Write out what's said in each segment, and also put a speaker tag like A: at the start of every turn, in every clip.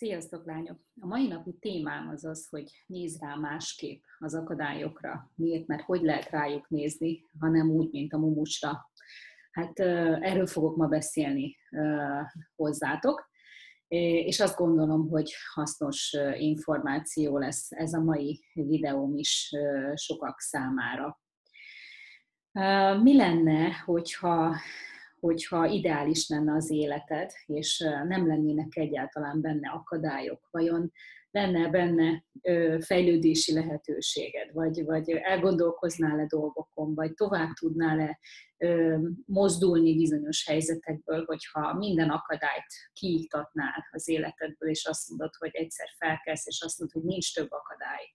A: Sziasztok, lányok! A mai napi témám az az, hogy nézz rá másképp az akadályokra. Miért? Mert hogy lehet rájuk nézni, ha nem úgy, mint a mumusra. Hát erről fogok ma beszélni hozzátok, és azt gondolom, hogy hasznos információ lesz ez a mai videóm is sokak számára. Mi lenne, hogyha hogyha ideális lenne az életed, és nem lennének egyáltalán benne akadályok, vajon lenne benne fejlődési lehetőséged, vagy, vagy elgondolkoznál-e dolgokon, vagy tovább tudnál-e mozdulni bizonyos helyzetekből, hogyha minden akadályt kiiktatnál az életedből, és azt mondod, hogy egyszer felkelsz, és azt mondod, hogy nincs több akadály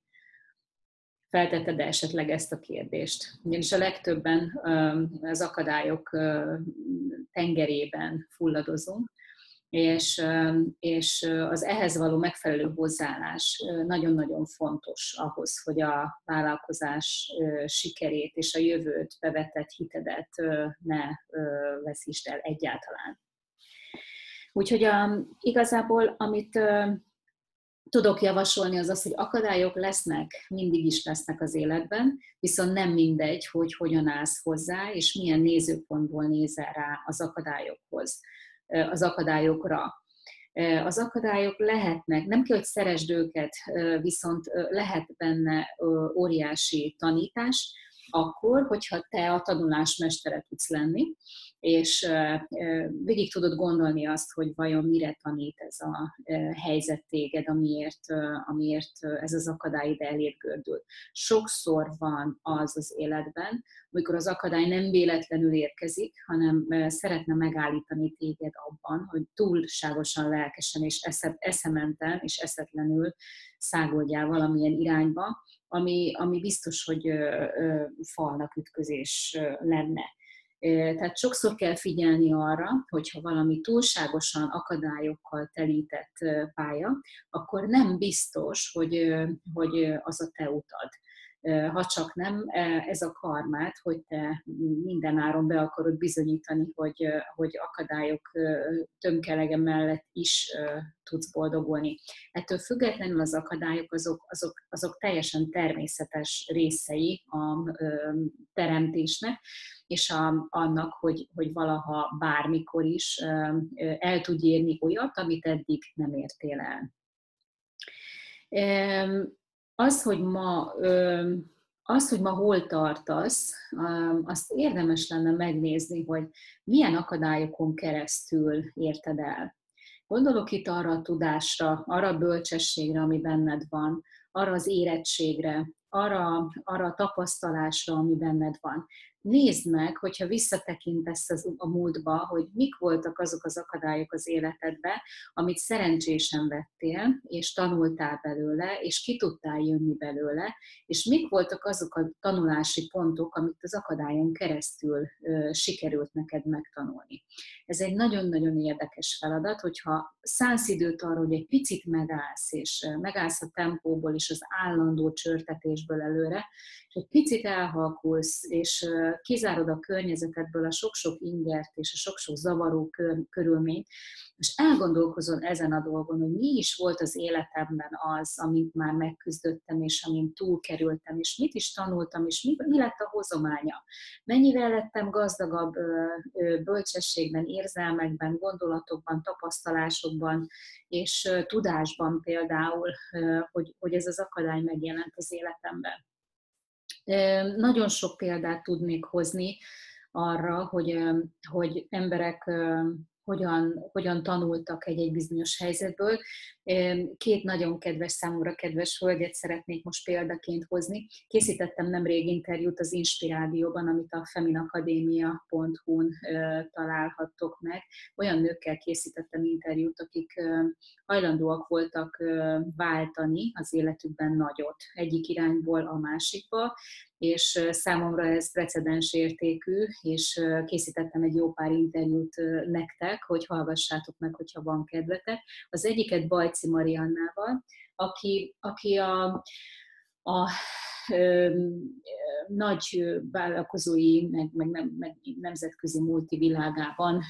A: feltetted esetleg ezt a kérdést. Ugyanis a legtöbben az akadályok tengerében fulladozunk, és, és az ehhez való megfelelő hozzáállás nagyon-nagyon fontos ahhoz, hogy a vállalkozás sikerét és a jövőt bevetett hitedet ne veszítsd el egyáltalán. Úgyhogy a, igazából, amit tudok javasolni az az, hogy akadályok lesznek, mindig is lesznek az életben, viszont nem mindegy, hogy hogyan állsz hozzá, és milyen nézőpontból nézel rá az akadályokhoz, az akadályokra. Az akadályok lehetnek, nem kell, hogy szeresd őket, viszont lehet benne óriási tanítás, akkor, hogyha te a tanulás mestere tudsz lenni, és végig tudod gondolni azt, hogy vajon mire tanít ez a helyzet téged, amiért, amiért ez az akadály ide elért gördül. Sokszor van az az életben, amikor az akadály nem véletlenül érkezik, hanem szeretne megállítani téged abban, hogy túlságosan lelkesen és eszementen és eszetlenül szágoldjál valamilyen irányba, ami, ami biztos, hogy falnak ütközés lenne. Tehát sokszor kell figyelni arra, hogyha valami túlságosan akadályokkal telített pálya, akkor nem biztos, hogy, hogy az a te utad ha csak nem ez a karmát, hogy te minden be akarod bizonyítani, hogy, hogy akadályok tömkelege mellett is tudsz boldogulni. Ettől függetlenül az akadályok azok, azok, azok teljesen természetes részei a teremtésnek, és a, annak, hogy, hogy valaha bármikor is el tudj érni olyat, amit eddig nem értél el. Az, hogy ma az, hogy ma hol tartasz, azt érdemes lenne megnézni, hogy milyen akadályokon keresztül érted el. Gondolok itt arra a tudásra, arra a bölcsességre, ami benned van, arra az érettségre, arra, arra a tapasztalásra, ami benned van nézd meg, hogyha visszatekintesz az, a múltba, hogy mik voltak azok az akadályok az életedbe, amit szerencsésen vettél, és tanultál belőle, és ki tudtál jönni belőle, és mik voltak azok a tanulási pontok, amit az akadályon keresztül ö, sikerült neked megtanulni. Ez egy nagyon-nagyon érdekes feladat, hogyha szánsz időt arra, hogy egy picit megállsz, és megállsz a tempóból és az állandó csörtetésből előre, és egy picit elhalkulsz, és kizárod a környezetedből a sok-sok ingert és a sok-sok zavaró kör, körülményt, és elgondolkozol ezen a dolgon, hogy mi is volt az életemben az, amit már megküzdöttem, és amin túlkerültem, és mit is tanultam, és mi, mi lett a hozománya. Mennyivel lettem gazdagabb bölcsességben, érzelmekben, gondolatokban, tapasztalásokban, és tudásban például, hogy, hogy ez az akadály megjelent az életemben. Nagyon sok példát tudnék hozni arra, hogy, hogy emberek hogyan, hogyan tanultak egy-egy bizonyos helyzetből. Két nagyon kedves, számomra kedves hölgyet szeretnék most példaként hozni. Készítettem nemrég interjút az Inspirádióban, amit a feminakadémia.hu-n találhattok meg. Olyan nőkkel készítettem interjút, akik hajlandóak voltak váltani az életükben nagyot, egyik irányból a másikba, és számomra ez precedens értékű, és készítettem egy jó pár interjút nektek, hogy hallgassátok meg, hogyha van kedvetek. Az egyiket Bajci Mariannával, aki, aki a, a nagy vállalkozói, meg, meg, nem, meg nemzetközi multivilágában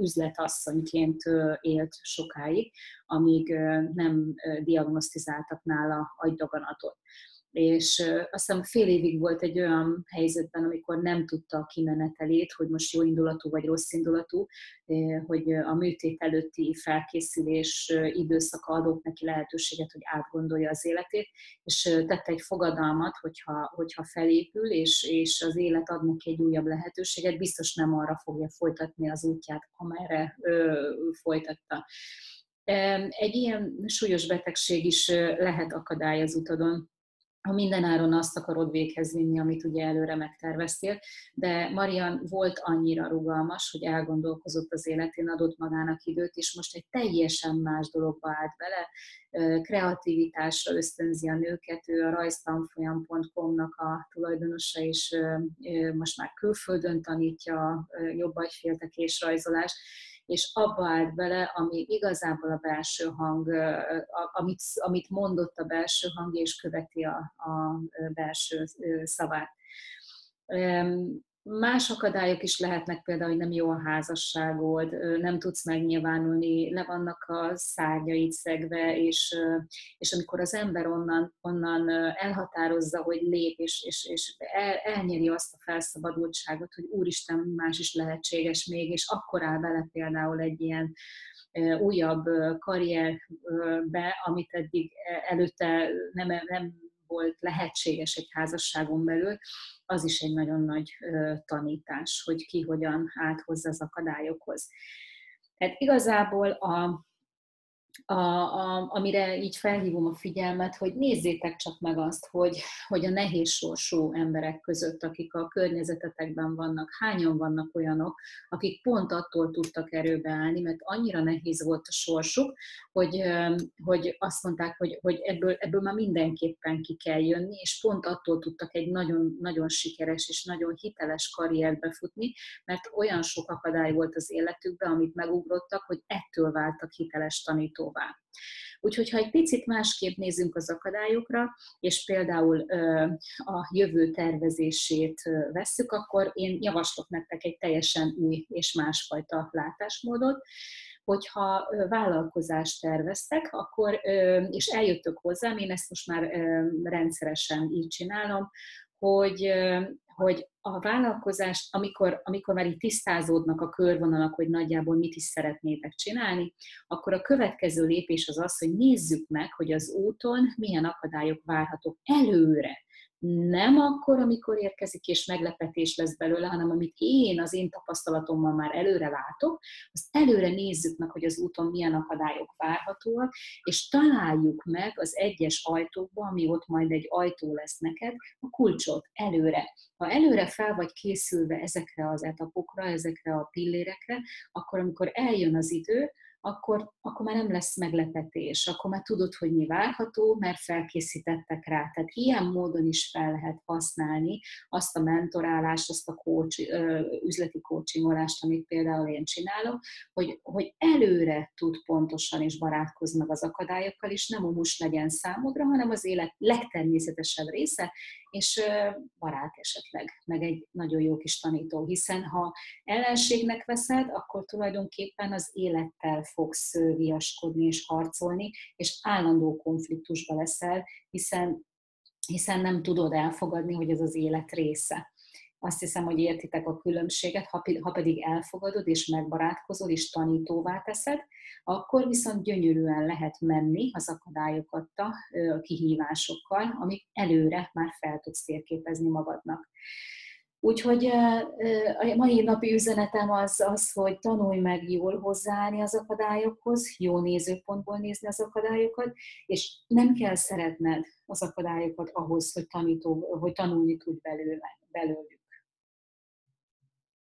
A: üzletasszonyként élt sokáig, amíg nem diagnosztizáltak nála agydaganatot és azt hiszem fél évig volt egy olyan helyzetben, amikor nem tudta a kimenetelét, hogy most jó indulatú vagy rossz indulatú, hogy a műtét előtti felkészülés időszaka adott neki lehetőséget, hogy átgondolja az életét, és tette egy fogadalmat, hogyha, hogyha felépül, és, és az élet ad neki egy újabb lehetőséget, biztos nem arra fogja folytatni az útját, amerre ö, folytatta. Egy ilyen súlyos betegség is lehet akadály az utadon ha mindenáron azt akarod véghez vinni, amit ugye előre megterveztél, de Marian volt annyira rugalmas, hogy elgondolkozott az életén, adott magának időt, és most egy teljesen más dologba állt bele, kreativitásra ösztönzi a nőket, ő a rajztanfolyam.com-nak a tulajdonosa, és most már külföldön tanítja jobb agyféltekés rajzolást, és abba állt bele, ami igazából a belső hang, amit, amit mondott a belső hang, és követi a, a belső szavát. Más akadályok is lehetnek, például, hogy nem jó a házasságod, nem tudsz megnyilvánulni, le vannak a szárnyait szegve, és, és amikor az ember onnan, onnan elhatározza, hogy lép, és, és, és el, elnyeri azt a felszabadultságot, hogy úristen, más is lehetséges még, és akkor áll bele például egy ilyen újabb karrierbe, amit eddig előtte nem, nem volt lehetséges egy házasságon belül, az is egy nagyon nagy tanítás, hogy ki hogyan állt hozzá az akadályokhoz. Tehát igazából a, a, a, amire így felhívom a figyelmet, hogy nézzétek csak meg azt, hogy, hogy a nehéz sorsú emberek között, akik a környezetetekben vannak, hányan vannak olyanok, akik pont attól tudtak erőbe állni, mert annyira nehéz volt a sorsuk, hogy, hogy azt mondták, hogy, hogy ebből, ebből már mindenképpen ki kell jönni, és pont attól tudtak egy nagyon, nagyon sikeres és nagyon hiteles karriert befutni, mert olyan sok akadály volt az életükben, amit megugrottak, hogy ettől váltak hiteles tanítóvá. Úgyhogy, ha egy picit másképp nézünk az akadályokra, és például a jövő tervezését vesszük, akkor én javaslok nektek egy teljesen új és másfajta látásmódot, hogyha vállalkozást terveztek, akkor, és eljöttök hozzám, én ezt most már rendszeresen így csinálom, hogy, hogy a vállalkozást, amikor, amikor már itt tisztázódnak a körvonalak, hogy nagyjából mit is szeretnétek csinálni, akkor a következő lépés az az, hogy nézzük meg, hogy az úton milyen akadályok várhatók előre nem akkor, amikor érkezik és meglepetés lesz belőle, hanem amit én az én tapasztalatommal már előre látok, azt előre nézzük meg, hogy az úton milyen akadályok várhatóak, és találjuk meg az egyes ajtókba, ami ott majd egy ajtó lesz neked, a kulcsot előre. Ha előre fel vagy készülve ezekre az etapokra, ezekre a pillérekre, akkor amikor eljön az idő, akkor, akkor már nem lesz meglepetés, akkor már tudod, hogy mi várható, mert felkészítettek rá. Tehát ilyen módon is fel lehet használni azt a mentorálást, azt a coach, üzleti coachingolást, amit például én csinálom, hogy, hogy előre tud pontosan és barátkozni meg az akadályokkal, és nem omus legyen számodra, hanem az élet legtermészetesebb része, és barát esetleg, meg egy nagyon jó kis tanító, hiszen ha ellenségnek veszed, akkor tulajdonképpen az élettel fogsz viaskodni és harcolni, és állandó konfliktusba leszel, hiszen, hiszen nem tudod elfogadni, hogy ez az élet része. Azt hiszem, hogy értitek a különbséget, ha pedig elfogadod és megbarátkozol és tanítóvá teszed, akkor viszont gyönyörűen lehet menni az akadályokat a kihívásokkal, amik előre már fel tudsz térképezni magadnak. Úgyhogy a mai napi üzenetem az, az, hogy tanulj meg jól hozzáállni az akadályokhoz, jó nézőpontból nézni az akadályokat, és nem kell szeretned az akadályokat ahhoz, hogy, tanító, hogy tanulni tudj belőle, belőlük.